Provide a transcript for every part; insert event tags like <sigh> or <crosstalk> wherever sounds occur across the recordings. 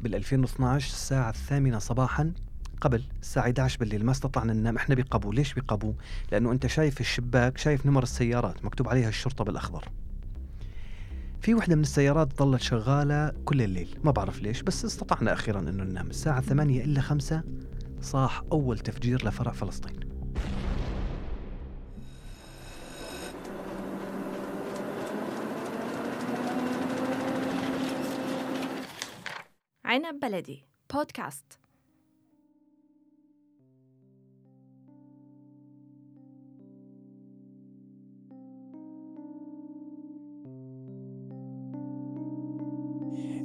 بال 2012 الساعة الثامنة صباحا قبل الساعة 11 بالليل. ما استطعنا ننام. إحنا بقبو. ليش بقبو؟ لأنه أنت شايف الشباك شايف نمر السيارات. مكتوب عليها الشرطة بالأخضر. في وحدة من السيارات ظلت شغالة كل الليل. ما بعرف ليش بس استطعنا أخيرا أنه ننام. الساعة 8 إلا 5 صاح أول تفجير لفرع فلسطين. عنب بلدي. بودكاست.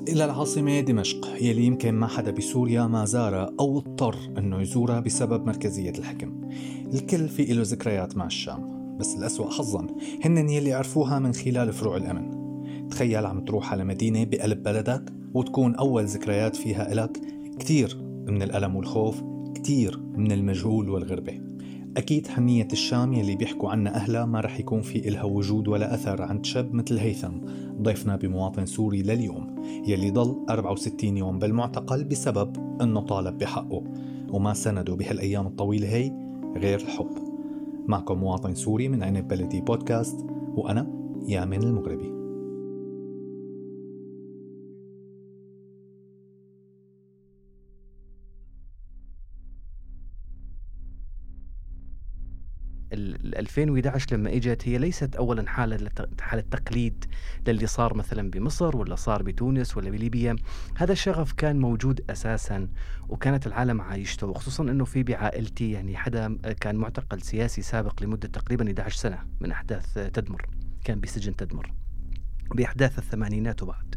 إلى العاصمة دمشق يلي يمكن ما حدا بسوريا ما زارها أو اضطر أنه يزورها بسبب مركزية الحكم. الكل في له ذكريات مع الشام بس الأسوأ حظا هن يلي عرفوها من خلال فروع الأمن. تخيل عم تروح على مدينة بقلب بلدك وتكون أول ذكريات فيها إلك كتير من الألم والخوف كتير من المجهول والغربة. أكيد حنية الشام يلي بيحكوا عنها أهلها ما رح يكون في إلها وجود ولا أثر عند شاب مثل هيثم ضيفنا بمواطن سوري لليوم يلي ضل 64 يوم بالمعتقل بسبب أنه طالب بحقه وما سنده بهالأيام الطويلة هي غير الحب. معكم مواطن سوري من عنب بلدي بودكاست وأنا يامن المغربي. 2011 لما إجت هي ليست اولا حالة حالة تقليد للي صار مثلا بمصر ولا صار بتونس ولا بليبيا. هذا الشغف كان موجود أساسا وكانت العالم عايشته وخصوصا إنه في بعائلتي يعني حدا كان معتقل سياسي سابق لمدة تقريبا 11 سنة من أحداث تدمر كان بسجن تدمر بأحداث الثمانينات وبعد.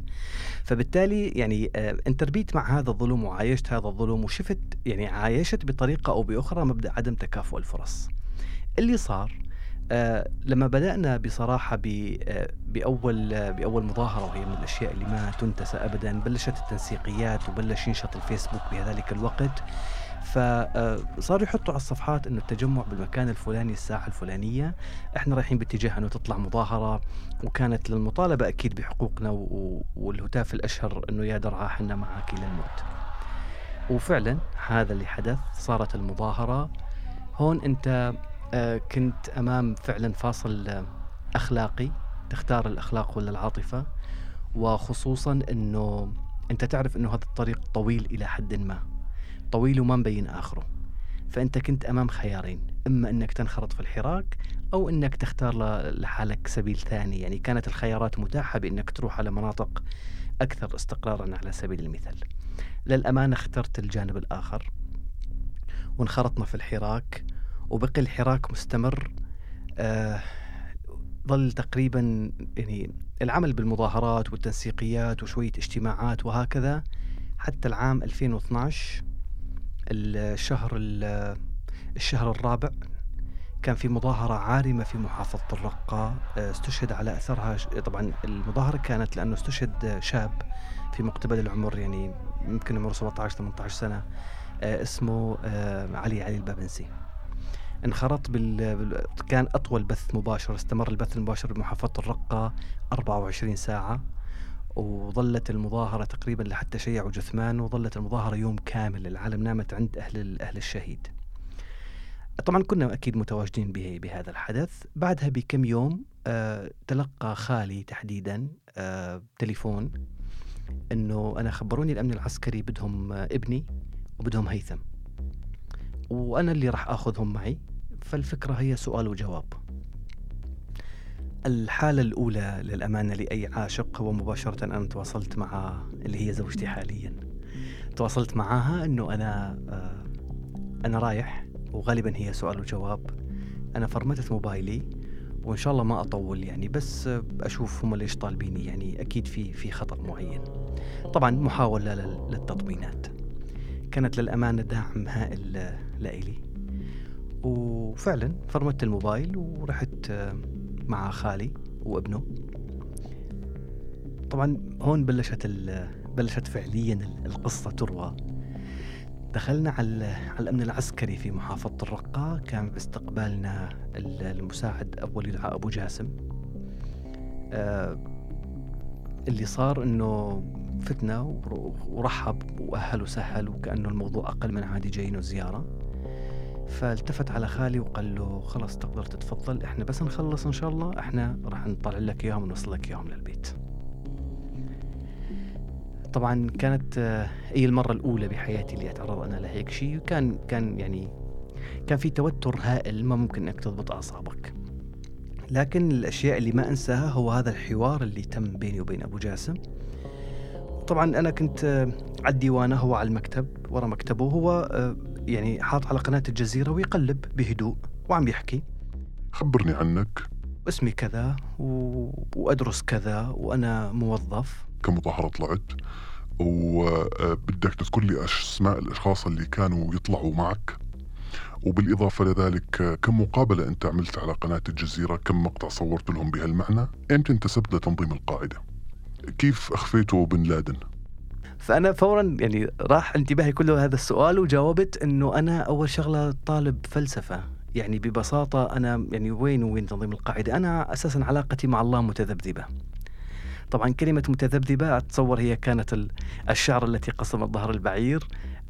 فبالتالي يعني آه انت ربيت مع هذا الظلم وعايشت هذا الظلم وشفت يعني عايشت بطريقة أو بأخرى مبدأ عدم تكافؤ الفرص. اللي صار آه لما بدأنا بصراحة آه بأول آه بأول مظاهرة وهي من الأشياء اللي ما تنتسى أبدا بلشت التنسيقيات وبلش ينشط الفيسبوك بهذلك الوقت فصاروا آه، يحطوا على الصفحات إنه التجمع بالمكان الفلاني الساعة الفلانية إحنا رايحين باتجاه إنه تطلع مظاهرة وكانت للمطالبة أكيد بحقوقنا والهتاف الأشهر إنه يا درعا حنا معك إلى الموت. وفعلا هذا اللي حدث صارت المظاهرة. هون أنت كنت أمام فعلا فاصل آه، أخلاقي. تختار الأخلاق ولا العاطفة؟ وخصوصا إنه أنت تعرف إنه هذا الطريق طويل إلى حد ما. طويل وما مبين آخره. فأنت كنت أمام خيارين. إما إنك تنخرط في الحراك أو إنك تختار لحالك سبيل ثاني. يعني كانت الخيارات متاحة بإنك تروح على مناطق أكثر استقرارا على سبيل المثال. للأمانة اخترت الجانب الآخر. وانخرطنا في الحراك. وبقي الحراك مستمر. آه ظل تقريبا يعني العمل بالمظاهرات والتنسيقيات وشوية اجتماعات وهكذا حتى العام 2012 الشهر الشهر الرابع كان في مظاهرة عارمة في محافظة الرقة آه، استشهد على أثرها طبعا المظاهرة كانت لأنه استشهد شاب في مقتبل العمر يعني يمكن عمره 17 18 سنة آه، اسمه آه، علي علي البابنسي. انخرط بال... كان أطول بث مباشر استمر البث المباشر بمحافظة الرقة 24 ساعة وظلت المظاهرة تقريبا لحتى شيعوا جثمان وظلت المظاهرة يوم كامل العالم نامت عند أهل أهل الشهيد. طبعا كنا أكيد متواجدين به بهذا الحدث. بعدها بكم يوم آه تلقى خالي تحديدا آه تليفون أنه أنا خبروني الأمن العسكري بدهم آه ابني وبدهم هيثم. وأنا اللي راح أخذهم معي. فالفكرة هي سؤال وجواب. الحالة الأولى للأمانة لأي عاشق هو مباشرة أنا تواصلت مع اللي هي زوجتي حاليا. تواصلت معاها أنه أنا آه أنا رايح وغالبا هي سؤال وجواب. أنا فرمتت موبايلي وإن شاء الله ما أطول يعني بس أشوف هم ليش طالبيني. يعني أكيد في في خطأ معين. طبعا محاولة للتطمينات كانت للأمانة داعم هائل لإلي. وفعلا فرمت الموبايل ورحت مع خالي وابنه. طبعا هون بلشت بلشت فعليا القصة تروى. دخلنا على على الأمن العسكري في محافظة الرقه كان باستقبالنا المساعد أول يدعى أبو جاسم. آه، اللي صار إنه فتنا ور- ورحب واهل وسهل وكأنه الموضوع أقل من عادي جايينه زيارة. فالتفت على خالي وقال له خلاص تقدر تتفضل إحنا بس نخلص إن شاء الله إحنا راح نطلع لك إياهم ونوصل لك إياهم للبيت. طبعا كانت آه، هي المرة الأولى بحياتي اللي أتعرض أنا لهيك شيء وكان كان يعني كان في توتر هائل ما ممكن إنك تضبط أعصابك. لكن الأشياء اللي ما أنساها هو هذا الحوار اللي تم بيني وبين أبو جاسم. طبعا أنا كنت آه، على الديوانة هو على المكتب ورا مكتبه هو آه، يعني حاط على قناة الجزيرة ويقلب بهدوء وعم يحكي. خبرني عنك. اسمي كذا و... وأدرس كذا وأنا موظف. كم مظاهرة طلعت؟ وبدك تذكر لي أسماء الأشخاص اللي كانوا يطلعوا معك. وبالإضافة لذلك كم مقابلة أنت عملت على قناة الجزيرة؟ كم مقطع صورت لهم بهالمعنى؟ أنت انتسبت لتنظيم القاعدة؟ كيف أخفيته بن لادن؟ فأنا فورا يعني راح انتباهي كله هذا السؤال وجاوبت إنه أنا أول شغلة طالب فلسفة. يعني ببساطة أنا يعني وين وين تنظيم القاعدة؟ أنا أساسا علاقتي مع الله متذبذبة. طبعا كلمة متذبذبة أتصور هي كانت ال- الشعر التي قسمت ظهر البعير.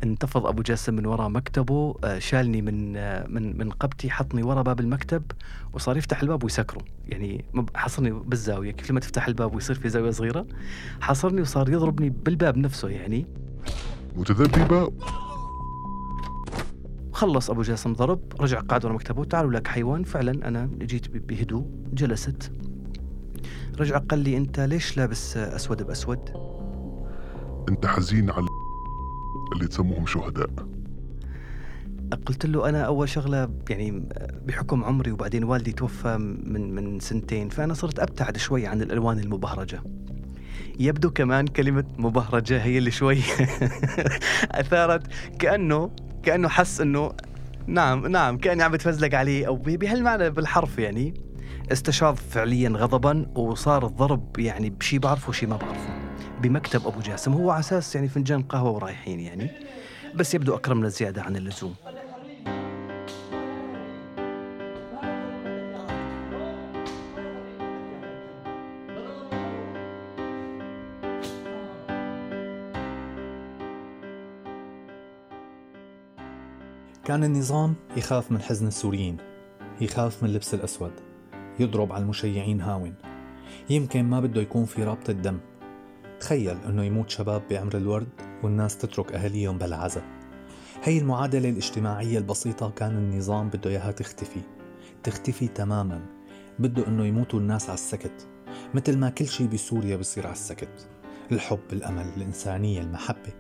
انتفض أبو جاسم من وراء مكتبه آه، شالني من آه، من من قبتي حطني وراء باب المكتب وصار يفتح الباب ويسكره. يعني حصرني بالزاوية كيف لما تفتح الباب ويصير في زاوية صغيرة حصرني وصار يضربني بالباب نفسه يعني. متذبذبة. خلص أبو جاسم ضرب رجع قعد ورا مكتبه تعالوا لك حيوان فعلا أنا جيت بهدوء جلست. رجع قال لي أنت ليش لابس أسود بأسود؟ أنت حزين على اللي تسموهم شهداء. قلت له أنا أول شغلة يعني بحكم عمري وبعدين والدي توفى من من سنتين فأنا صرت أبتعد شوي عن الألوان المبهرجة. يبدو كمان كلمة مبهرجة هي اللي شوي <laughs> أثارت. كأنه كأنه حس إنه نعم نعم كأني عم بتفزلق عليه أو بهالمعنى بالحرف يعني. استشاط فعليا غضبا وصار الضرب يعني بشي بعرفه وشي ما بعرفه. بمكتب أبو جاسم. هو على أساس يعني فنجان قهوة ورايحين يعني. بس يبدو أكرمنا زيادة عن اللزوم. كان النظام يخاف من حزن السوريين يخاف من اللبس الأسود يضرب على المشيعين هاون. يمكن ما بده يكون في رابطة دم. تخيل أنه يموت شباب بعمر الورد والناس تترك أهاليهم بلا هي المعادلة الاجتماعية البسيطة كان النظام بده إياها تختفي. تختفي تماما. بده أنه يموتوا الناس على السكت. مثل ما كل شيء بسوريا بصير على السكت. الحب الأمل الإنسانية المحبة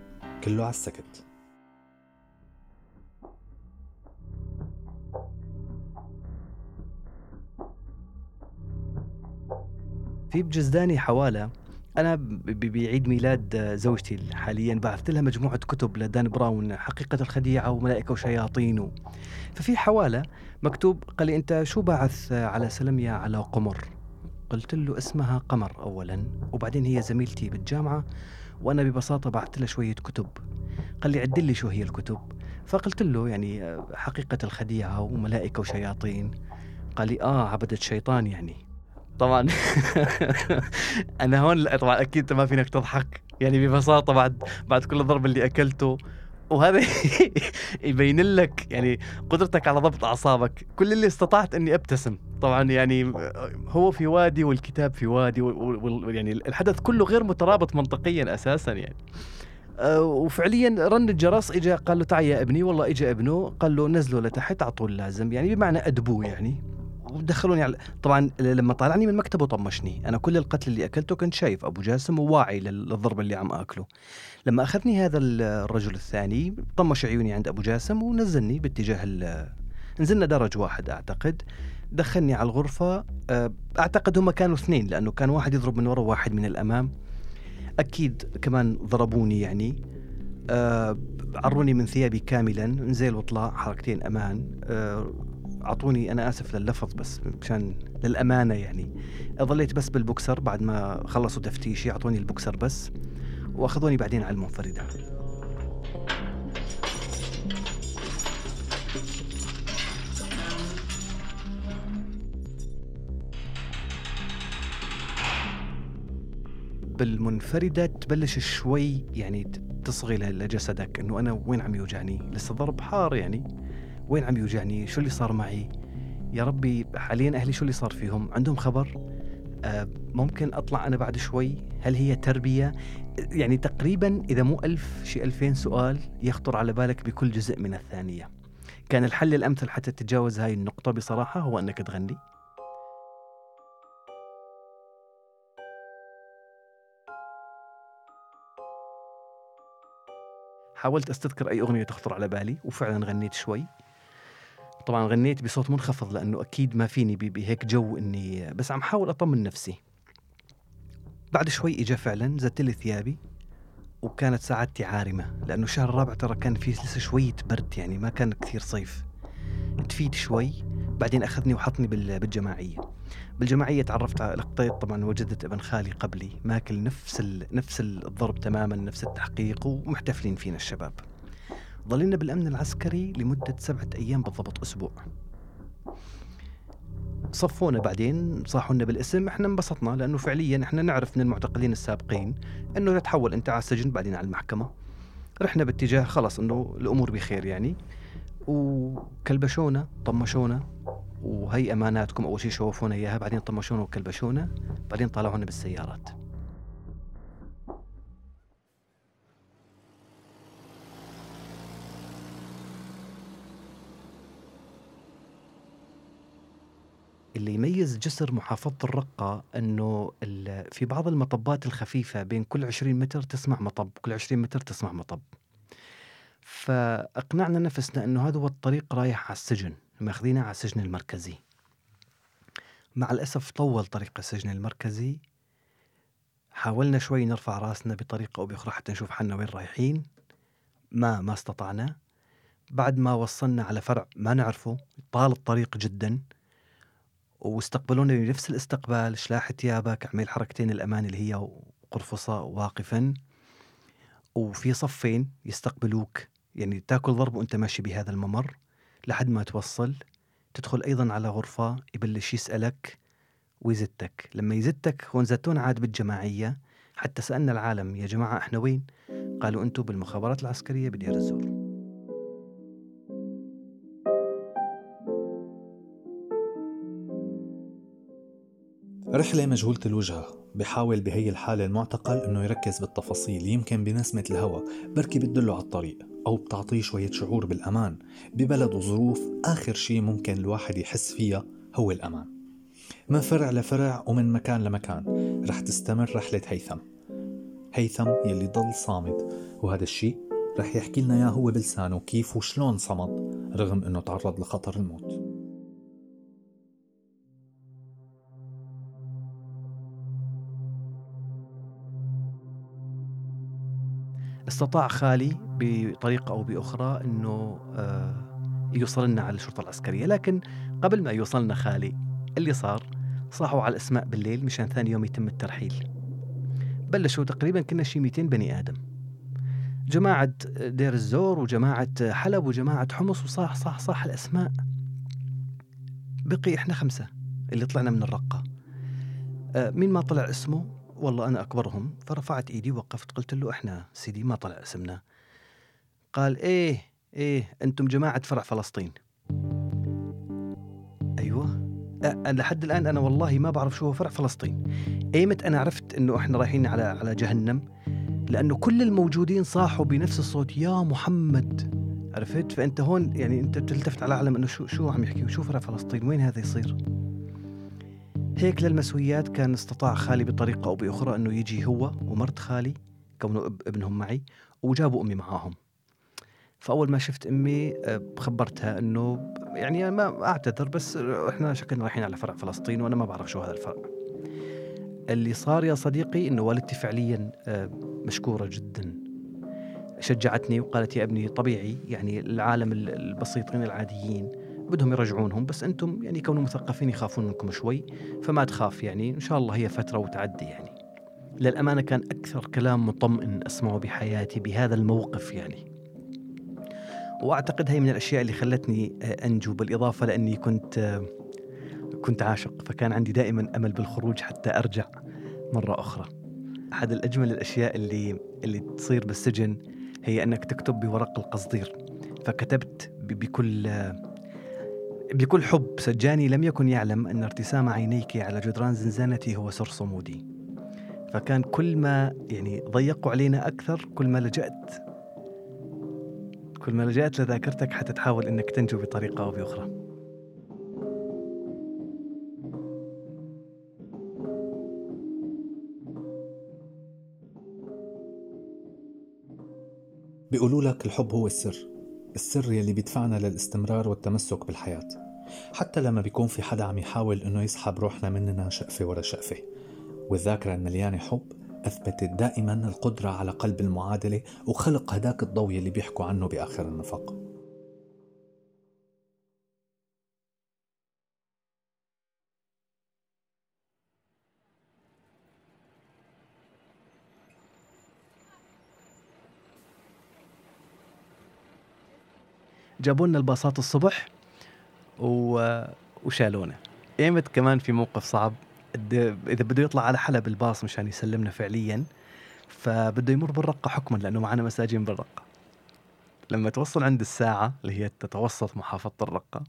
كله على السكت. في بجزداني حوالة ب- بعيد ميلاد زوجتي حاليا بعثت لها مجموعة كتب لدان براون حقيقة الخديعة وملائكة وشياطين. ففي حوالة مكتوب قال لي أنت شو باعث على سلمية على قمر؟ قلت له اسمها قمر أولا وبعدين هي زميلتي بالجامعة وأنا ببساطة بعثت لها شوية كتب. قال لي عدل لي شو هي الكتب. فقلت له يعني حقيقة الخديعة وملائكة وشياطين. قال لي آه عبدة شيطان يعني. طبعا. <laughs> أنا هون لا طبعا أكيد ما فينك تضحك. يعني ببساطة بعد بعد كل الضرب اللي أكلته. وهذا <laughs> يبين لك يعني قدرتك على ضبط أعصابك. كل اللي استطعت إني أبتسم. طبعا يعني هو في وادي والكتاب في وادي يعني الحدث كله غير مترابط منطقيا أساسا يعني. أه، وفعليا رن الجرس اجى قال له تعال يا ابني والله اجى ابنه قال له نزلوا لتحت اعطوه اللازم. يعني بمعنى أدبوه يعني. ودخلوني على طبعا لما طالعني من مكتبه طمشني. أنا كل القتل اللي أكلته كنت شايف. أبو جاسم وواعي لل- للضرب اللي عم آكله. لما أخذني هذا ال- الرجل الثاني طمش عيوني عند أبو جاسم ونزلني باتجاه ال- نزلنا درج واحد أعتقد. دخلني على الغرفة. أه، أعتقد هم كانوا اثنين لأنه كان واحد يضرب من ورا وواحد من الأمام. أكيد كمان ضربوني يعني. أه، عروني من ثيابي كاملا. نزل واطلع حركتين أمان. أه، أعطوني أنا آسف لللفظ بس مشان للأمانة يعني. ظليت بس بالبوكسر بعد ما خلصوا تفتيشي أعطوني البوكسر بس وأخذوني بعدين على المنفردة. المنفردة تبلش شوي يعني تصغي لجسدك إنه أنا وين عم يوجعني؟ لسه ضرب حار يعني. وين عم يوجعني؟ شو اللي صار معي؟ يا ربي حاليا أهلي شو اللي صار فيهم؟ عندهم خبر؟ آه ممكن أطلع أنا بعد شوي؟ هل هي تربية؟ يعني تقريبا إذا مو ألف شي ألفين سؤال يخطر على بالك بكل جزء من الثانية. كان الحل الأمثل حتى تتجاوز هاي النقطة بصراحة هو أنك تغني. حاولت أستذكر أي أغنية تخطر على بالي وفعلا غنيت شوي. طبعا غنيت بصوت منخفض لأنه أكيد ما فيني بهيك جو إني بس عم حاول أطمن نفسي. بعد شوي اجى فعلا زدت لي ثيابي وكانت سعادتي عارمة لأنه الشهر الرابع ترى كان فيه لسه شوية برد يعني ما كان كثير صيف. تفيد شوي بعدين أخذني وحطني بال- بالجماعية. بالجماعية تعرفت على لقطيت طبعا وجدت ابن خالي قبلي ماكل نفس ال... نفس الضرب تماما نفس التحقيق ومحتفلين فينا الشباب. ظلينا بالأمن العسكري لمدة سبعة أيام بالضبط أسبوع. صفونا بعدين صاحوا لنا بالاسم إحنا انبسطنا لأنه فعليا إحنا نعرف من المعتقلين السابقين إنه تتحول أنت على السجن بعدين على المحكمة. رحنا باتجاه خلص إنه الأمور بخير يعني. وكلبشونا طمشونا وهي أماناتكم أول شيء شوفونا إياها بعدين طمشونا وكلبشونا بعدين طلعونا بالسيارات. اللي يميز جسر محافظة الرقة أنه في بعض المطبات الخفيفة بين كل 20 متر تسمع مطب كل 20 متر تسمع مطب. فأقنعنا نفسنا أنه هذا هو الطريق رايح على السجن ماخذينه على السجن المركزي. مع الأسف طول طريق السجن المركزي. حاولنا شوي نرفع راسنا بطريقة أو بأخرى حتى نشوف حالنا وين رايحين. ما ما استطعنا. بعد ما وصلنا على فرع ما نعرفه طال الطريق جدا. واستقبلونا بنفس الاستقبال شلاح ثيابك اعمل حركتين الأمان اللي هي قرفصة واقفا. وفي صفين يستقبلوك. يعني تاكل ضرب وأنت ماشي بهذا الممر لحد ما توصل. تدخل أيضا على غرفة يبلش يسألك ويزتك. لما يزتك هون زتونا عاد بالجماعية. حتى سألنا العالم يا جماعة إحنا وين؟ قالوا أنتم بالمخابرات العسكرية بدير الزور. رحلة مجهولة الوجهة. بحاول بهي الحالة المعتقل إنه يركز بالتفاصيل يمكن بنسمة الهواء بركي بتدله على الطريق أو بتعطيه شوية شعور بالأمان. ببلد وظروف آخر شي ممكن الواحد يحس فيها هو الأمان. من فرع لفرع ومن مكان لمكان رح تستمر رحلة هيثم. هيثم يلي ضل صامد. وهذا الشي رح يحكي لنا إياه هو بلسانه كيف وشلون صمد رغم إنه تعرض لخطر الموت. استطاع خالي بطريقة أو بأخرى أنه آه، يوصل لنا على الشرطة العسكرية. لكن قبل ما يوصلنا خالي اللي صار صاحوا على الأسماء بالليل مشان ثاني يوم يتم الترحيل. بلشوا تقريبا كنا شي 200 بني آدم. جماعة دير الزور وجماعة حلب وجماعة حمص وصاح صاح صاح الأسماء. بقي إحنا خمسة اللي طلعنا من الرقة. آه، مين ما طلع اسمه؟ والله أنا أكبرهم فرفعت إيدي وقفت قلت له إحنا سيدي ما طلع اسمنا. قال إيه إيه أنتم جماعة فرع فلسطين. أيوة. أه لحد الآن أنا والله ما بعرف شو هو فرع فلسطين. أيمت أنا عرفت أنه إحنا رايحين على على جهنم لأنه كل الموجودين صاحوا بنفس الصوت يا محمد. عرفت؟ فأنت هون يعني أنت بتلتفت على العالم أنه شو شو عم يحكي شو فرع فلسطين؟ وين هذا يصير؟ هيك للمسويات كان استطاع خالي بطريقة أو بأخرى أنه يجي هو ومرت خالي كونه ابنهم معي وجابوا أمي معاهم. فأول ما شفت أمي آه، خبرتها أنه يعني ما أعتذر بس إحنا شكلنا رايحين على فرع فلسطين وأنا ما بعرف شو هذا الفرع. اللي صار يا صديقي أنه والدتي فعليا آه، مشكورة جدا. شجعتني وقالت يا ابني طبيعي يعني العالم ال- البسيطين العاديين بدهم يرجعونهم بس أنتم يعني كونوا مثقفين يخافون منكم شوي فما تخاف يعني. إن شاء الله هي فترة وتعدي يعني. للأمانة كان أكثر كلام مطمئن أسمعه بحياتي بهذا الموقف يعني. وأعتقد هي من الأشياء اللي خلتني آه، أنجو بالإضافة لأني كنت آه، كنت عاشق فكان عندي دائما أمل بالخروج حتى أرجع مرة أخرى. أحد الأجمل الأشياء اللي اللي تصير بالسجن هي أنك تكتب بورق القصدير. فكتبت بكل بكل حب سجاني لم يكن يعلم أن ارتسام عينيك على جدران زنزانتي هو سر صمودي. فكان كل ما يعني ضيقوا علينا أكثر كل ما لجأت. كل ما لجأت لذاكرتك حتى تحاول إنك تنجو بطريقة أو بأخرى. بيقولوا لك الحب هو السر. السر يلي بيدفعنا للاستمرار والتمسك بالحياة حتى لما بيكون في حدا عم يحاول إنه يسحب روحنا مننا شقفة ورا شقفة. والذاكرة المليانة حب أثبتت دائما القدرة على قلب المعادلة وخلق هداك الضوء اللي بيحكوا عنه بآخر النفق. جابوا لنا الباصات الصبح و... وشالونا. إيمت كمان في موقف صعب. إذا بده يطلع على حلب الباص مشان يسلمنا فعليا فبده يمر بالرقة حكما لأنه معنا مساجين بالرقة. لما توصل عند الساعة اللي هي تتوسط محافظة الرقة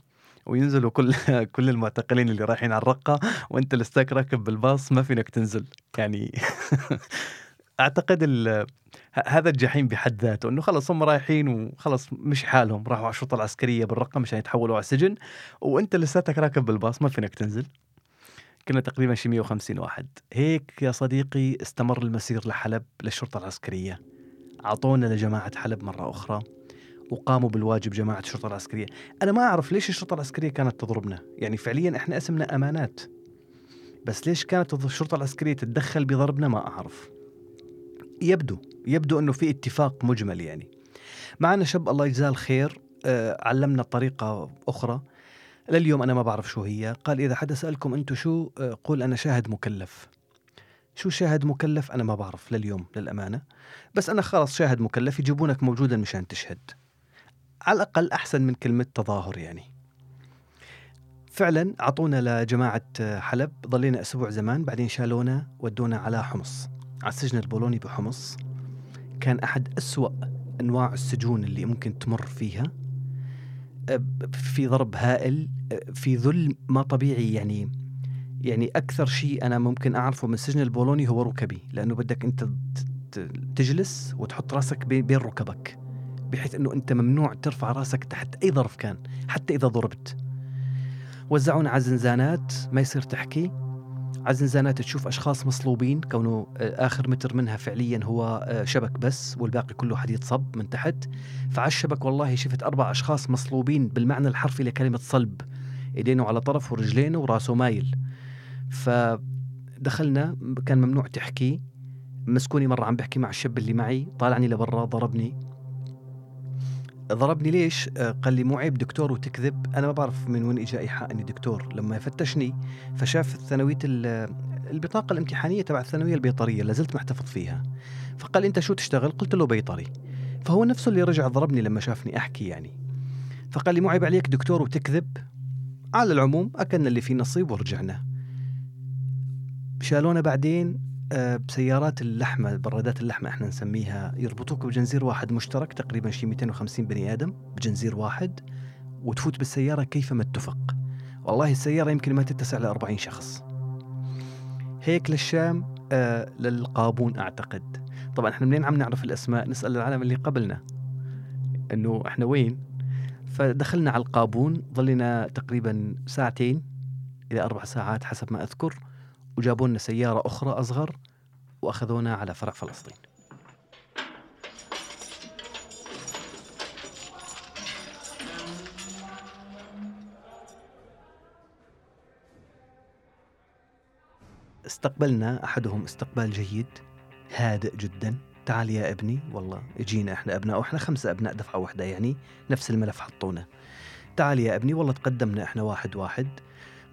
وينزلوا كل <laughs> كل المعتقلين اللي رايحين على الرقة وأنت لستاك راكب بالباص ما فينك تنزل. يعني <laughs> أعتقد هذا الجحيم بحد ذاته إنه خلص هم رايحين وخلص مش حالهم راحوا على الشرطة العسكرية بالرقم مشان يتحولوا على السجن وأنت لساتك راكب بالباص ما فينك تنزل. كنا تقريبا شي 150 واحد. هيك يا صديقي استمر المسير لحلب للشرطة العسكرية. أعطونا لجماعة حلب مرة أخرى وقاموا بالواجب جماعة الشرطة العسكرية. أنا ما أعرف ليش الشرطة العسكرية كانت تضربنا؟ يعني فعليا إحنا اسمنا أمانات. بس ليش كانت الشرطة العسكرية تتدخل بضربنا؟ ما أعرف. يبدو يبدو إنه في اتفاق مجمل يعني. معنا شاب الله يجزاه الخير آه، علمنا طريقة أخرى. لليوم أنا ما بعرف شو هي. قال إذا حدا سألكم أنتم شو آه، قول أنا شاهد مكلف. شو شاهد مكلف؟ أنا ما بعرف لليوم للأمانة. بس أنا خلص شاهد مكلف يجيبونك موجودا مشان تشهد. على الأقل أحسن من كلمة تظاهر يعني. فعلا أعطونا لجماعة آه، حلب ضلينا أسبوع زمان بعدين شالونا ودونا على حمص. على السجن البولوني بحمص كان أحد أسوأ أنواع السجون اللي ممكن تمر فيها. في ضرب هائل في ذل ما طبيعي يعني يعني أكثر شيء أنا ممكن أعرفه من السجن البولوني هو ركبي لأنه بدك أنت تجلس وتحط راسك بين ركبك بحيث أنه أنت ممنوع ترفع راسك تحت أي ظرف كان حتى إذا ضربت. وزعونا على زنزانات ما يصير تحكي. على الزنزانات تشوف أشخاص مصلوبين كونه آه، آخر متر منها فعليا هو آه، شبك بس والباقي كله حديد صب من تحت. فعلى الشبك والله شفت أربع أشخاص مصلوبين بالمعنى الحرفي لكلمة صلب إيدينه على طرف ورجلينه وراسه مايل. فدخلنا كان ممنوع تحكي. مسكوني مرة عم بحكي مع الشاب اللي معي طالعني لبرا ضربني. ضربني ليش؟ آه، قال لي مو عيب دكتور وتكذب، أنا ما بعرف من وين اجى ايحاء اني دكتور، لما فتشني فشاف الثانوية ال- البطاقة الامتحانية تبع الثانوية البيطرية لازلت محتفظ فيها. فقال أنت شو تشتغل؟ قلت له بيطري. فهو نفسه اللي رجع ضربني لما شافني أحكي يعني. فقال لي مو عيب عليك دكتور وتكذب؟ على العموم أكلنا اللي فيه نصيب ورجعنا. شالونا بعدين بسيارات اللحمة برادات اللحمة إحنا نسميها يربطوك بجنزير واحد مشترك تقريبا شي 250 بني آدم بجنزير واحد وتفوت بالسيارة كيفما اتفق. والله السيارة يمكن ما تتسع ل 40 شخص. هيك للشام آه للقابون أعتقد. طبعا إحنا منين عم نعرف الأسماء؟ نسأل العالم اللي قبلنا. إنه إحنا وين؟ فدخلنا على القابون ظلنا تقريبا ساعتين إلى أربع ساعات حسب ما أذكر. وجابوا لنا سيارة أخرى أصغر وأخذونا على فرع فلسطين. استقبلنا أحدهم استقبال جيد هادئ جدا. تعال يا ابني والله اجينا إحنا أبناء وإحنا خمسة أبناء دفعة واحدة يعني نفس الملف حطونا. تعال يا ابني والله تقدمنا إحنا واحد واحد.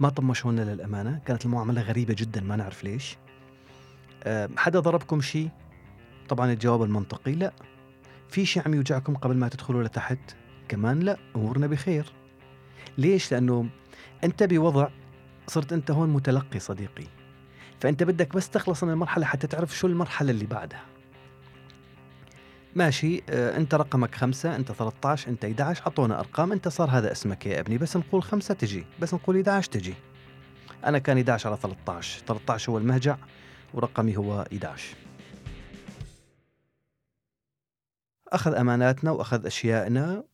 ما طمشونا للأمانة. كانت المعاملة غريبة جدا ما نعرف ليش. أه، حدا ضربكم شيء؟ طبعا الجواب المنطقي لا. في شيء عم يوجعكم قبل ما تدخلوا لتحت؟ كمان لا أمورنا بخير. ليش؟ لأنه أنت بوضع صرت أنت هون متلقي صديقي. فأنت بدك بس تخلص من المرحلة حتى تعرف شو المرحلة اللي بعدها. ماشي. آه، انت رقمك خمسة انت 13 انت 11 أعطونا أرقام انت صار هذا اسمك يا ابني بس نقول خمسة تجي بس نقول 11 تجي. أنا كان 11 على 13 13 هو المهجع ورقمي هو 11 أخذ أماناتنا وأخذ أشيائنا.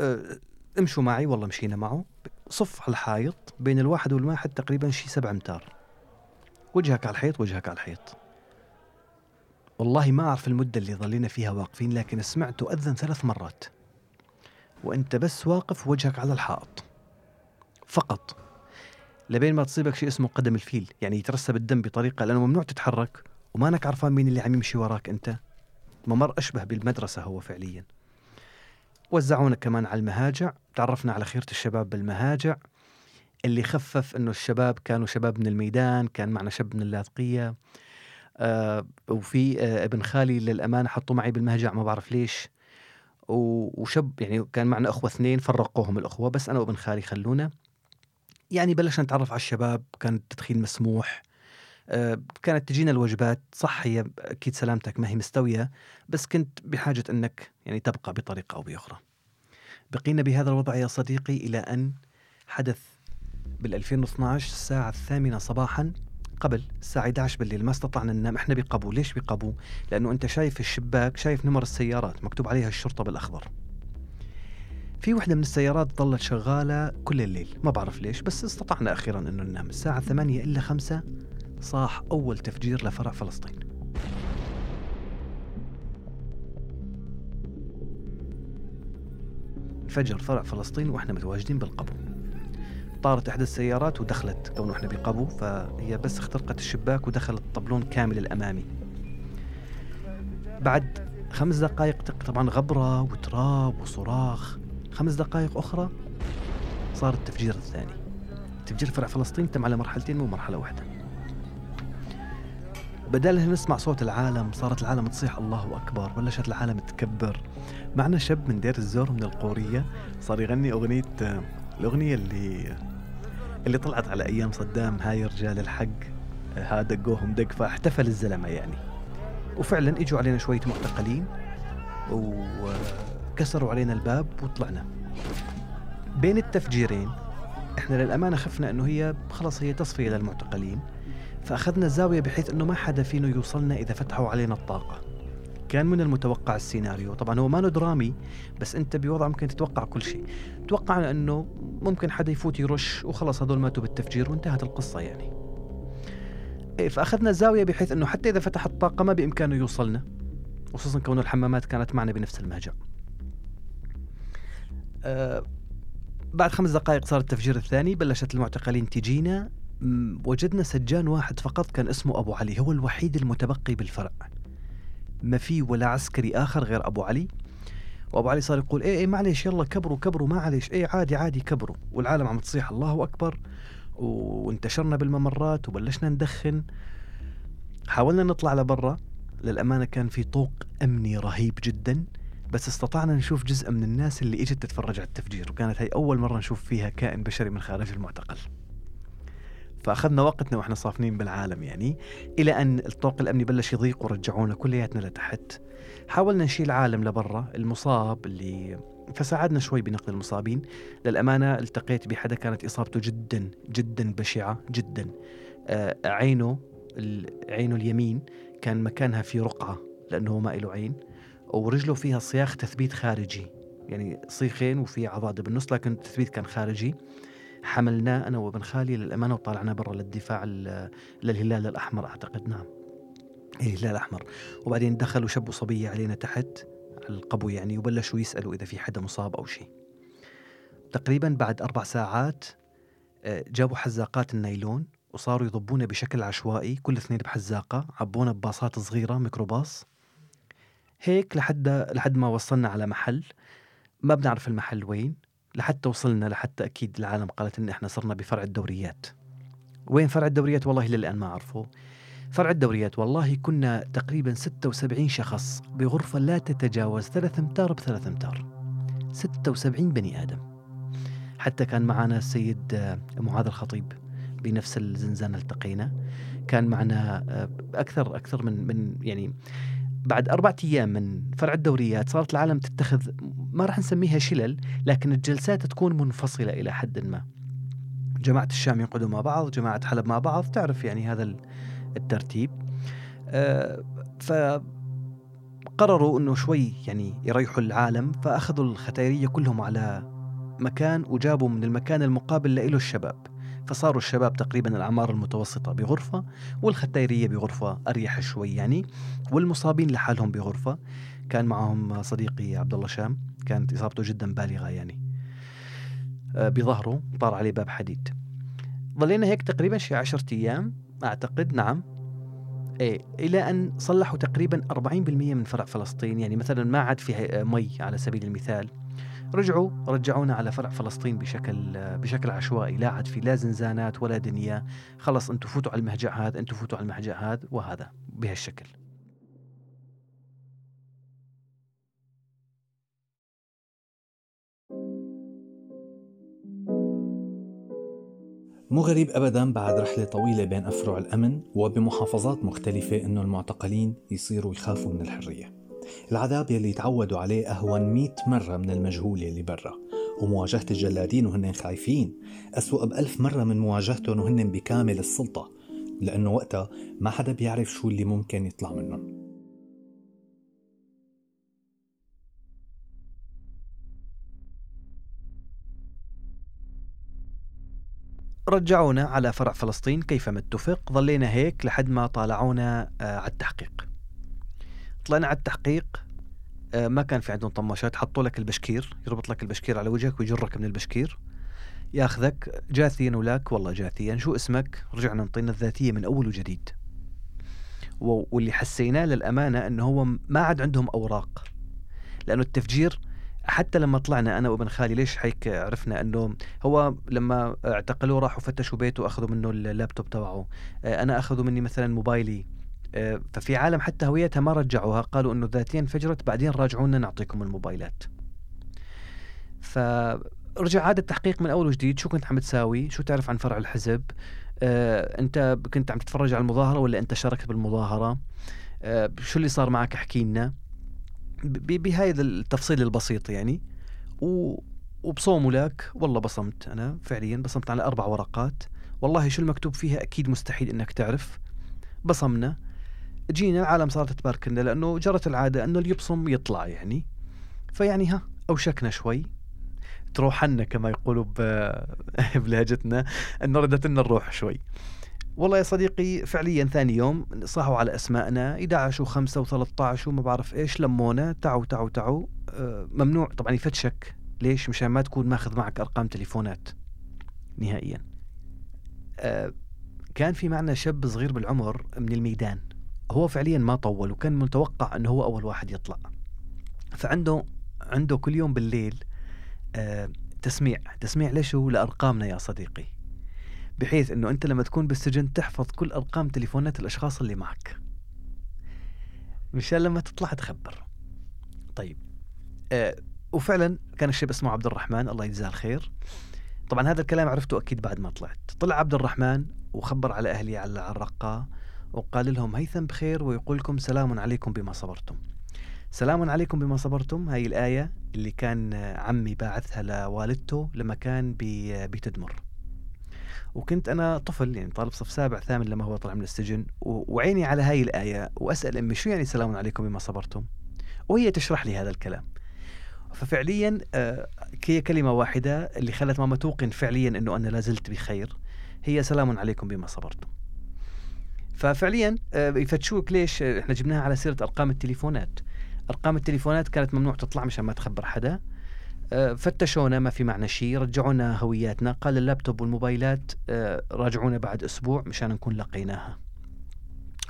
أه، امشوا معي والله مشينا معه. صف على الحائط بين الواحد والواحد تقريبا شي سبع أمتار. وجهك على الحيط وجهك على الحيط. والله ما أعرف المدة اللي ظلينا فيها واقفين لكن سمعت أذن ثلاث مرات. وأنت بس واقف وجهك على الحائط. فقط. لبين ما تصيبك شيء اسمه قدم الفيل يعني يترسب الدم بطريقة لأنه ممنوع تتحرك ومانك عرفان مين اللي عم يمشي وراك أنت. ممر أشبه بالمدرسة هو فعليا. وزعونا كمان على المهاجع. تعرفنا على خيرة الشباب بالمهاجع اللي خفف إنه الشباب كانوا شباب من الميدان كان معنا شاب من اللاذقية. آه وفي آه ابن خالي للامانه حطوه معي بالمهجع ما بعرف ليش. وشب يعني كان معنا أخوة اثنين فرقوهم الأخوة بس أنا وابن خالي خلونا. يعني بلشنا نتعرف على الشباب كان التدخين مسموح. آه كانت تجينا الوجبات صح هي أكيد سلامتك ما هي مستوية بس كنت بحاجة إنك يعني تبقى بطريقة أو بأخرى. بقينا بهذا الوضع يا صديقي إلى أن حدث بال 2012 الساعة الثامنة صباحا. قبل الساعة 11 بالليل ما استطعنا ننام. إحنا بقبو ليش بقبو لأنه أنت شايف الشباك شايف نمر السيارات مكتوب عليها الشرطة بالأخضر. في وحدة من السيارات ظلت شغالة كل الليل. ما بعرف ليش بس استطعنا أخيرا أنه ننام. الساعة 8 إلا 5 صاح أول تفجير لفرع فلسطين. فجر فرع فلسطين وإحنا متواجدين بالقبو. طارت إحدى السيارات ودخلت كونه إحنا بقبو فهي بس اخترقت الشباك ودخلت الطبلون كامل الأمامي. بعد خمس دقائق طبعا غبرة وتراب وصراخ. خمس دقائق أخرى صار التفجير الثاني. تفجير فرع فلسطين تم على مرحلتين مو مرحلة واحدة. بدل نسمع صوت العالم صارت العالم تصيح الله أكبر بلشت العالم تكبر. معنا شاب من دير الزور من القورية صار يغني أغنية الأغنية اللي اللي طلعت على أيام صدام هاي رجال الحق ها دقوهم دق فاحتفل الزلمة يعني. وفعلا إجوا علينا شوية معتقلين وكسروا علينا الباب وطلعنا. بين التفجيرين إحنا للأمانة خفنا إنه هي خلص هي تصفية للمعتقلين فأخذنا زاويه بحيث إنه ما حدا فينا يوصلنا إذا فتحوا علينا الطاقة. كان من المتوقع السيناريو. طبعا هو ما درامي بس أنت بوضع ممكن تتوقع كل شيء. توقعنا أنه ممكن حدا يفوت يرش وخلص هذول ماتوا بالتفجير وانتهت القصة يعني. إيه فأخذنا زاوية بحيث أنه حتى إذا فتح الطاقة ما بإمكانه يوصلنا خصوصا كون الحمامات كانت معنا بنفس المهجع أه بعد خمس دقائق صار التفجير الثاني بلشت المعتقلين تجينا. وجدنا سجان واحد فقط كان اسمه أبو علي هو الوحيد المتبقي بالفرع. ما في ولا عسكري آخر غير أبو علي. وأبو علي صار يقول إيه إيه معلش يلا كبروا كبروا معلش إيه عادي عادي كبروا. والعالم عم تصيح الله أكبر. وانتشرنا بالممرات وبلشنا ندخن. حاولنا نطلع لبرا. للأمانة كان في طوق أمني رهيب جدا. بس استطعنا نشوف جزء من الناس اللي إجت تتفرج على التفجير. وكانت هي أول مرة نشوف فيها كائن بشري من خارج المعتقل. فأخذنا وقتنا وإحنا صافنين بالعالم يعني إلى أن الطوق الأمني بلش يضيق ورجعونا كلياتنا لتحت. حاولنا نشيل عالم لبرا المصاب اللي فساعدنا شوي بنقل المصابين. للأمانة التقيت بحدا كانت إصابته جدا جدا بشعة جدا. آه عينه عينه اليمين كان مكانها في رقعة لأنه ما له عين ورجله فيها صياخ تثبيت خارجي. يعني صيخين وفي عضاده بالنص لكن التثبيت كان خارجي. حملناه أنا وابن خالي للأمانة وطلعناه برا للدفاع للهلال الأحمر أعتقد نعم. إيه الهلال الأحمر. وبعدين دخلوا شبوا صبية علينا تحت على القبو يعني وبلشوا يسألوا إذا في حدا مصاب أو شيء. تقريبا بعد أربع ساعات آه، جابوا حزاقات النايلون وصاروا يضبونا بشكل عشوائي كل اثنين بحزاقة عبونا بباصات صغيرة ميكروباص. هيك لحد لحد ما وصلنا على محل. ما بنعرف المحل وين. لحتى وصلنا لحتى أكيد العالم قالت إن إحنا صرنا بفرع الدوريات. وين فرع الدوريات؟ والله للان ما أعرفه. فرع الدوريات والله كنا تقريبا 76 شخص بغرفة لا تتجاوز ثلاث أمتار بثلاث أمتار. 76 بني آدم. حتى كان معنا السيد معاذ الخطيب بنفس الزنزانة التقينا. كان معنا آه، أكثر أكثر من من يعني بعد أربعة أيام من فرع الدوريات صارت العالم تتخذ ما راح نسميها شلل لكن الجلسات تكون منفصلة إلى حد ما. جماعة الشام يقعدوا مع بعض جماعة حلب مع بعض تعرف يعني هذا ال- الترتيب. آه، فقرروا أنه شوي يعني يريحوا العالم فأخذوا الختيرية كلهم على مكان وجابوا من المكان المقابل له الشباب. فصاروا الشباب تقريبا الأعمار المتوسطة بغرفة والختيرية بغرفة أريح شوي يعني والمصابين لحالهم بغرفة. كان معهم صديقي عبد الله شام كانت إصابته جدا بالغة يعني. آه، بظهره طار عليه باب حديد. ظلينا هيك تقريبا شي عشرة أيام أعتقد نعم. إيه إلى أن صلحوا تقريبا 40% من فرع فلسطين. يعني مثلا ما عاد في آه، مي على سبيل المثال. رجعوا رجعونا على فرع فلسطين بشكل بشكل عشوائي. لا عاد في لا زنزانات ولا دنيا. خلص أنتم فوتوا على المهجع هذا أنتم فوتوا على المهجع هذا وهذا بهالشكل. مو غريب ابدا بعد رحلة طويلة بين أفرع الأمن وبمحافظات مختلفة إنه المعتقلين يصيروا يخافوا من الحرية. العذاب يلي تعودوا عليه أهون 100 مرة من المجهول يلي برا. ومواجهة الجلادين وهن خايفين. أسوأ بألف مرة من مواجهتهم وهن بكامل السلطة. لأنه وقتها ما حدا بيعرف شو اللي ممكن يطلع منهم. رجعونا على فرع فلسطين. كيفما اتفق ظلينا هيك لحد ما طالعونا آه، على التحقيق. طلعنا على التحقيق آه، ما كان في عندهم طماشات حطوا لك البشكير يربط لك البشكير على وجهك ويجرك من البشكير. ياخذك جاثيا ولاك والله جاثيا. شو اسمك؟ رجعنا نعطينا الذاتية من أول وجديد. واللي حسيناه للأمانة أنه هو ما عاد عندهم أوراق. لأنه التفجير حتى لما طلعنا أنا وابن خالي ليش هيك عرفنا إنه هو لما اعتقلوه راحوا فتشوا بيته وأخذوا منه اللابتوب تبعه. آه، أنا أخذوا مني مثلا موبايلي. ففي عالم حتى هويتها ما رجعوها قالوا إنه ذاتيا انفجرت بعدين راجعونا نعطيكم الموبايلات. فرجع عاد التحقيق من أول وجديد. شو كنت عم تساوي؟ شو تعرف عن فرع الحزب؟ آه، أنت كنت عم تتفرج على المظاهرة ولا أنت شاركت بالمظاهرة؟ آه، شو اللي صار معك؟ احكي لنا. بهذا التفصيل البسيط يعني. و لك. والله بصمت أنا فعليا بصمت على أربع ورقات. والله شو المكتوب فيها؟ أكيد مستحيل إنك تعرف. بصمنا. جينا العالم صارت تبارك لنا لأنه جرت العادة أنه اللي يبصم يطلع يعني. فيعني ها أوشكنا شوي. تروحنا كما يقولوا <laughs> بلهجتنا انه ردت لنا الروح شوي. والله يا صديقي فعليا ثاني يوم صاحوا على أسمائنا 11 و5 و13 وما بعرف إيش لمونا تعوا تعوا تعوا. آه، ممنوع طبعا يفتشك ليش؟ مشان ما تكون ماخذ معك أرقام تليفونات. نهائيا. آه، كان في معنا شاب صغير بالعمر من الميدان. هو فعليا ما طول وكان متوقع إنه هو أول واحد يطلع. فعنده عنده كل يوم بالليل آه، تسميع. تسميع ليش هو؟ لأرقامنا يا صديقي. بحيث إنه أنت لما تكون بالسجن تحفظ كل أرقام تليفونات الأشخاص اللي معك. مشان لما تطلع تخبر. طيب. آه وفعلا كان الشاب اسمه عبد الرحمن الله يجزاه الخير. طبعا هذا الكلام عرفته أكيد بعد ما طلعت. طلع عبد الرحمن وخبر على أهلي على الرقه وقال لهم هيثم بخير ويقول لكم سلام عليكم بما صبرتم. سلام عليكم بما صبرتم. هاي الآية اللي كان عمي باعثها لوالدته لما كان بتدمر. وكنت أنا طفل يعني طالب صف سابع ثامن لما هو طلع من السجن وعيني على هاي الآية وأسأل أمي شو يعني سلام عليكم بما صبرتم؟ وهي تشرح لي هذا الكلام. ففعليا آه، هي كلمة واحدة اللي خلت ماما توقن فعليا أنه أنا لازلت بخير. هي سلام عليكم بما صبرتم. ففعليا آه، يفتشوك ليش إحنا جبناها على سيرة أرقام التليفونات. أرقام التليفونات كانت ممنوع تطلع مشان ما تخبر حدا. آه، فتشونا ما في معنا شيء. رجعونا هوياتنا. قال اللابتوب والموبايلات آه، راجعونا بعد أسبوع مشان نكون لقيناها.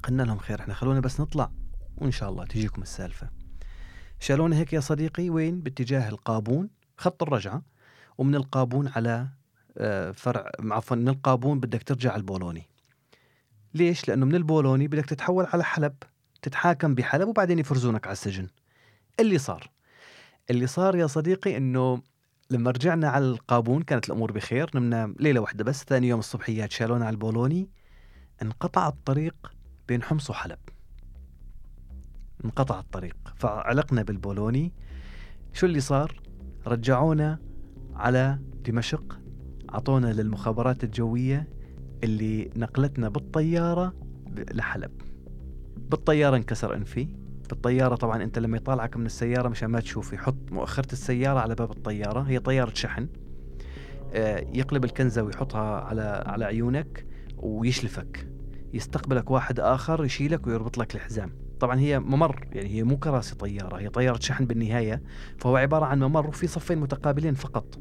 قلنا لهم خير إحنا خلونا بس نطلع وإن شاء الله تجيكم السالفة. شالونا هيك يا صديقي وين؟ باتجاه القابون خط الرجعة. ومن القابون على فرع عفوا من القابون بدك ترجع البولوني ليش؟ لأنه من البولوني بدك تتحول على حلب تتحاكم بحلب وبعدين يفرزونك على السجن. اللي صار. اللي صار يا صديقي إنه لما رجعنا على القابون كانت الأمور بخير نمنا ليلة واحدة بس ثاني يوم الصبحيات شالونا على البولوني انقطع الطريق بين حمص وحلب. انقطع الطريق. فعلقنا بالبولوني. شو اللي صار؟ رجعونا على دمشق أعطونا للمخابرات الجوية اللي نقلتنا بالطيارة لحلب. بالطيارة انكسر أنفي. بالطيارة طبعا أنت لما يطالعك من السيارة مشان ما تشوف يحط مؤخرة السيارة على باب الطيارة. هي طيارة شحن. آه، يقلب الكنزة ويحطها على على عيونك ويشلفك. يستقبلك واحد آخر يشيلك ويربط لك الحزام. طبعا هي ممر يعني هي مو كراسي طيارة هي طيارة شحن بالنهاية. فهو عبارة عن ممر وفي صفين متقابلين فقط.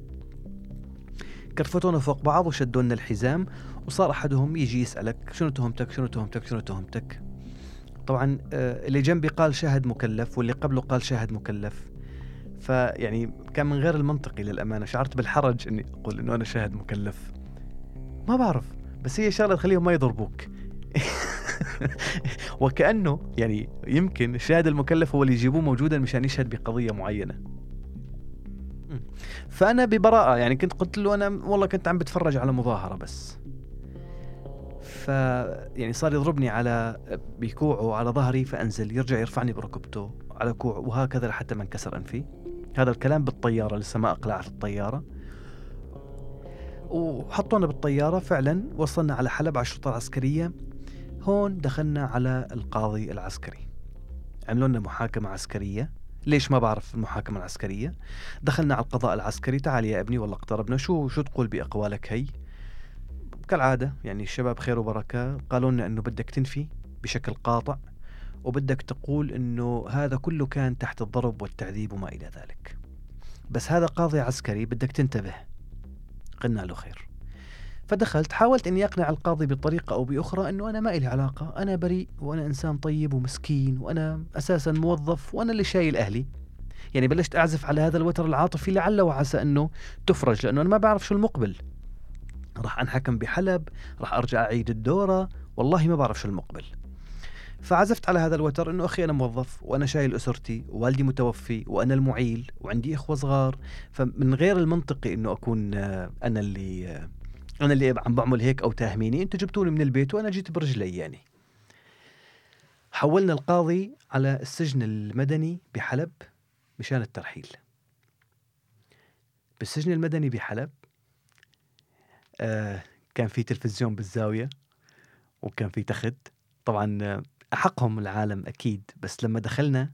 كرفتونا فوق بعض وشدوا لنا الحزام وصار أحدهم يجي يسألك شنو تهمتك؟ شنو تهمتك؟ شنو تهمتك؟ طبعا آه، اللي جنبي قال شاهد مكلف واللي قبله قال شاهد مكلف. فيعني كان من غير المنطقي للأمانة. شعرت بالحرج إني أقول إنه أنا شاهد مكلف. ما بعرف بس هي شغلة تخليهم ما يضربوك. <laughs> وكأنه يعني يمكن الشاهد المكلف هو اللي يجيبوه موجودا مشان يشهد بقضية معينة. فأنا ببراءة يعني كنت قلت له أنا والله كنت عم بتفرج على مظاهرة بس. ف يعني صار يضربني على بكوعه على ظهري فأنزل يرجع يرفعني بركبته على كوعه وهكذا لحتى ما انكسر أنفي. هذا الكلام بالطيارة لسه ما أقلعت الطيارة. وحطونا بالطيارة فعلا وصلنا على حلب على الشرطة العسكرية. هون دخلنا على القاضي العسكري. عملوا لنا محاكمة عسكرية. ليش ما بعرف المحاكمة العسكرية؟ دخلنا على القضاء العسكري. تعال يا ابني والله اقتربنا. شو شو تقول بأقوالك هي؟ كالعادة يعني الشباب خير وبركة. قالوا لنا أنه بدك تنفي بشكل قاطع وبدك تقول أنه هذا كله كان تحت الضرب والتعذيب وما إلى ذلك. بس هذا قاضي عسكري بدك تنتبه. قلنا له خير. فدخلت حاولت إني أقنع القاضي بطريقة أو بأخرى إنه أنا ما إلي علاقة. أنا بريء وأنا إنسان طيب ومسكين وأنا أساسا موظف وأنا اللي شايل أهلي. يعني بلشت أعزف على هذا الوتر العاطفي لعل وعسى إنه تفرج لأنه أنا ما بعرف شو المقبل. راح أنحكم بحلب راح أرجع أعيد الدورة. والله ما بعرف شو المقبل. فعزفت على هذا الوتر إنه أخي أنا موظف وأنا شايل أسرتي ووالدي متوفي وأنا المعيل وعندي إخوة صغار. فمن غير المنطقي إنه أكون آه، أنا اللي آه، أنا اللي عم بعمل هيك أو تاهميني. أنتوا جبتوني من البيت وأنا جيت برجلي يعني. حولنا القاضي على السجن المدني بحلب مشان الترحيل. بالسجن المدني بحلب آه كان في تلفزيون بالزاوية وكان في تخت. طبعا آه، أحقهم العالم أكيد بس لما دخلنا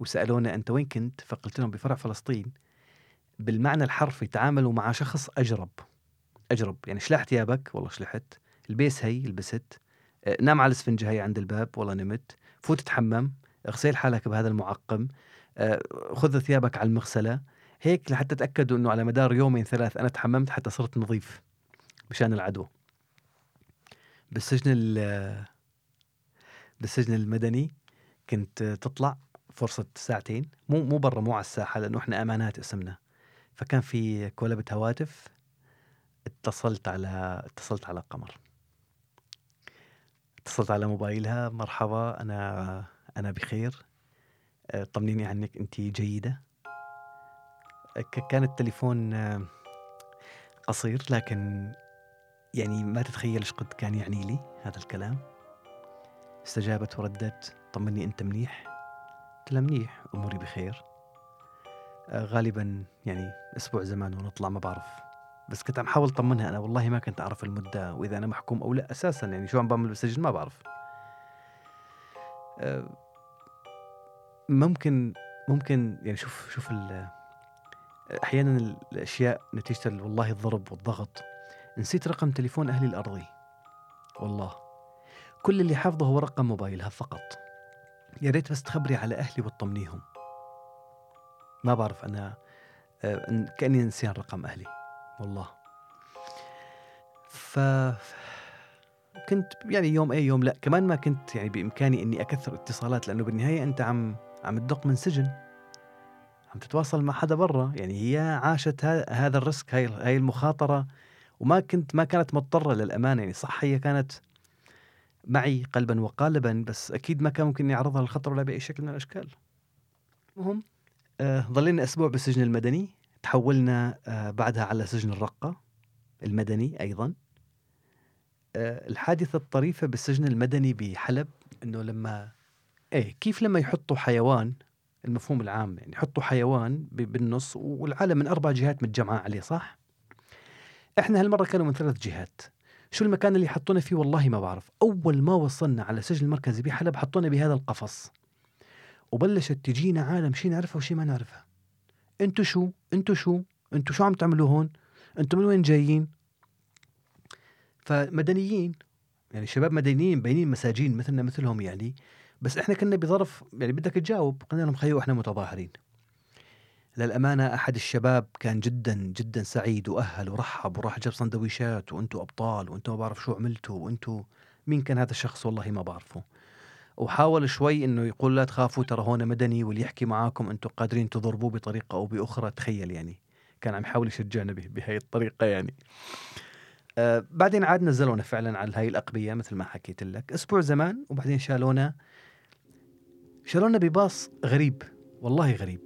وسألونا أنت وين كنت فقلت لهم بفرع فلسطين. بالمعنى الحرفي تعاملوا مع شخص أجرب. أجرب. يعني شلح ثيابك؟ والله شلحت. البس هي لبست. آه، نام على الاسفنجة هي عند الباب والله نمت. فوت تحمم. اغسل حالك بهذا المعقم. خذ ثيابك على المغسلة. هيك لحتى تأكدوا أنه على مدار يومين ثلاث أنا تحممت حتى صرت نظيف. مشان العدو. بالسجن ال- بالسجن المدني كنت تطلع فرصة ساعتين. مو مو برا مو على الساحة لأنه إحنا أمانات اسمنا. فكان في كولبة هواتف اتصلت على اتصلت على قمر اتصلت على موبايلها مرحبا أنا أنا بخير. أه، طمنيني عنك أنت جيدة. ك- كان التليفون آه، قصير لكن يعني ما تتخيل إيش قد كان يعني لي هذا الكلام. استجابت وردت طمني أنت منيح؟ قلت لها منيح أموري بخير. آه غالبا يعني أسبوع زمان ونطلع ما بعرف. بس كنت عم حاول طمنها أنا والله ما كنت أعرف المدة وإذا أنا محكوم أو لا أساسا يعني شو عم بعمل بالسجن ما بعرف. آه ممكن ممكن يعني شوف شوف أحيانا الأشياء نتيجة ال- والله الضرب والضغط. نسيت رقم تليفون أهلي الأرضي. والله كل اللي حافظه هو رقم موبايلها فقط. يا ريت بس تخبري على أهلي وتطمنيهم. ما بعرف أنا آه، كأني نسيان رقم أهلي. والله. ف كنت يعني يوم إيه يوم لا. كمان ما كنت يعني بإمكاني إني أكثر اتصالات لأنه بالنهاية أنت عم عم تدق من سجن. عم تتواصل مع حدا برا. يعني هي عاشت هذا الريسك هاي المخاطرة. وما كنت ما كانت مضطرة للأمانة يعني صح هي كانت معي قلبا وقالبا بس أكيد ما كان ممكن اني اعرضها للخطر ولا بأي شكل من الأشكال. المهم آه ظلينا أسبوع بالسجن المدني تحولنا آه بعدها على سجن الرقة المدني أيضا. آه، الحادثة الطريفة بالسجن المدني بحلب إنه لما إيه كيف لما يحطوا حيوان المفهوم العام يعني يحطوا حيوان بالنص والعالم من أربع جهات متجمعة عليه صح؟ إحنا هالمرة كانوا من ثلاث جهات. شو المكان اللي حطونا فيه؟ والله ما بعرف. أول ما وصلنا على السجن المركزي بحلب حطونا بهذا القفص. وبلشت تجينا عالم شي نعرفها وشي ما نعرفها أنتو شو؟ أنتو شو؟ أنتو شو عم تعملوا هون؟ أنتو من وين جايين؟ فمدنيين. يعني شباب مدنيين باينين مساجين مثلنا مثلهم يعني. بس إحنا كنا بظرف يعني بدك تجاوب قلنا لهم خيو إحنا متظاهرين. للأمانة أحد الشباب كان جدا جدا سعيد وأهل ورحب وراح جاب سندويشات وأنتوا أبطال وأنتوا ما بعرف شو عملتوا وأنتوا مين كان هذا الشخص والله ما بعرفه. وحاول شوي إنه يقول لا تخافوا ترى هون مدني واللي يحكي معاكم أنتم قادرين تضربوه بطريقة أو بأخرى تخيل يعني. كان عم يحاول يشجعنا به- بهي الطريقة يعني. آه بعدين عاد نزلونا فعلا على هاي الأقبية مثل ما حكيت لك. أسبوع زمان وبعدين شالونا شالونا بباص غريب والله غريب.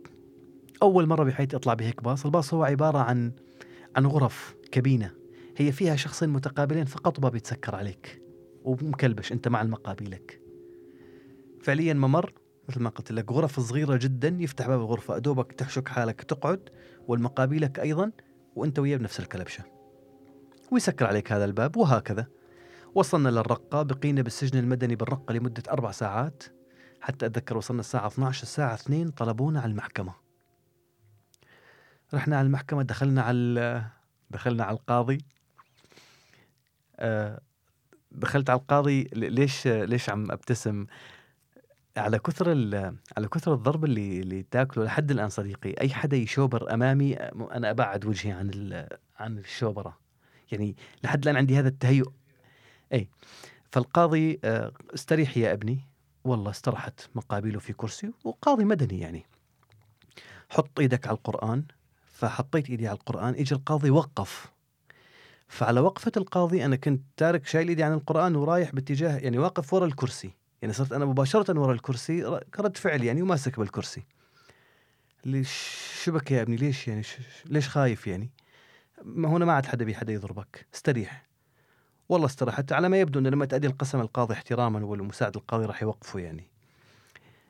أول مرة بحياتي أطلع بهيك باص الباص هو عبارة عن عن غرف كابينه هي فيها شخصين متقابلين فقط وباب يتسكر عليك ومكلبش أنت مع المقابلك. فعليا ممر مثل ما قلت لك غرف صغيرة جدا يفتح باب الغرفه أدوبك تحشك حالك تقعد والمقابلك أيضا وأنت وياه بنفس الكلبشة. ويسكر عليك هذا الباب وهكذا. وصلنا للرقة بقينا بالسجن المدني بالرقة لمدة أربع ساعات. حتى أتذكر وصلنا الساعة 12 الساعة 2 طلبونا على المحكمة. رحنا على المحكمة دخلنا على دخلنا على القاضي. آه، دخلت على القاضي ليش ليش عم أبتسم؟ على كثر على كثر الضرب اللي اللي تاكله لحد الآن صديقي أي حدا يشوبر أمامي أنا أبعد وجهي عن عن الشوبرة. يعني لحد الآن عندي هذا التهيؤ. اي فالقاضي آه، استريح يا ابني. والله استرحت مقابله في كرسي وقاضي مدني يعني. حط إيدك على القرآن. فحطيت إيدي على القرآن اجى القاضي وقف. فعلى وقفة القاضي أنا كنت تارك شايل إيدي عن القرآن ورايح باتجاه يعني واقف ورا الكرسي. يعني صرت أنا مباشرة ورا الكرسي ر- كرد فعل يعني وماسك بالكرسي. ليش شبك يا ابني؟ ليش يعني ليش خايف يعني؟ ما هنا ما عاد حدا بي حدا يضربك. استريح. والله استرحت. على ما يبدو أنه لما تأدي القسم القاضي احتراما والمساعد القاضي راح يوقفه يعني.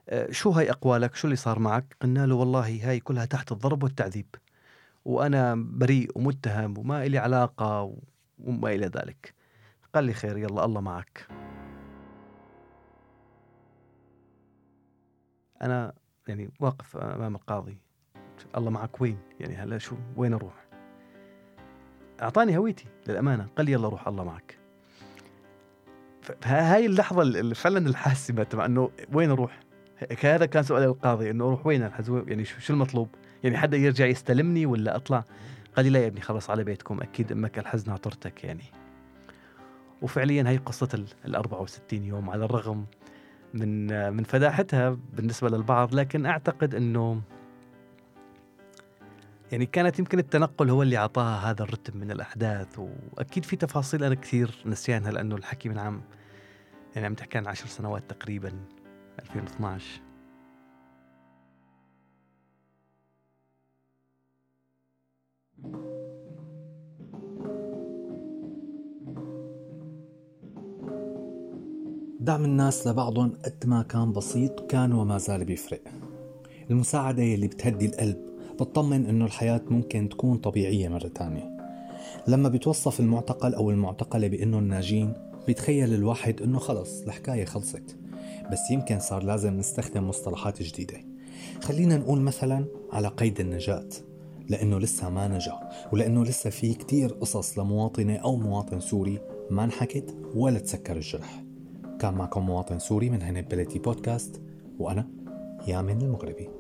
أه، شو هاي أقوالك؟ شو اللي صار معك؟ قلنا له والله هاي كلها تحت الضرب والتعذيب. وأنا بريء ومتهم وما إلي علاقة و- وما إلى ذلك. قال لي خير يلا الله معك. أنا يعني واقف أمام القاضي. الله معك وين؟ يعني هلا شو وين أروح؟ أعطاني هويتي للأمانة. قال لي يلا روح الله معك. فهاي اللحظة اللي فعلا الحاسمة تبع إنه وين أروح؟ هذا كان سؤال القاضي إنه أروح وين؟ يعني شو المطلوب؟ يعني حدا يرجع يستلمني ولا أطلع؟ قال لي لا يا ابني خلص على بيتكم أكيد أمك الحزن عطرتك يعني. وفعليا هي قصة ال 64 يوم على الرغم من من فداحتها بالنسبة للبعض لكن أعتقد أنه يعني كانت يمكن التنقل هو اللي أعطاها هذا الرتم من الأحداث وأكيد في تفاصيل أنا كثير نسيانها لأنه الحكي من عام يعني عم تحكي عن عشر سنوات تقريبا 2012 دعم الناس لبعضهم قد ما كان بسيط كان وما زال بيفرق. المساعدة يلي بتهدي القلب بتطمن إنه الحياة ممكن تكون طبيعية مرة تانية. لما بيتوصف المعتقل أو المعتقلة بإنهم ناجين بيتخيل الواحد إنه خلص الحكاية خلصت. بس يمكن صار لازم نستخدم مصطلحات جديدة. خلينا نقول مثلا على قيد النجاة لأنه لسه ما نجا ولأنه لسه في كتير قصص لمواطنة أو مواطن سوري ما انحكت ولا تسكر الجرح. كان معكم مواطن سوري من عنب بلدي بودكاست وأنا يامن المغربي.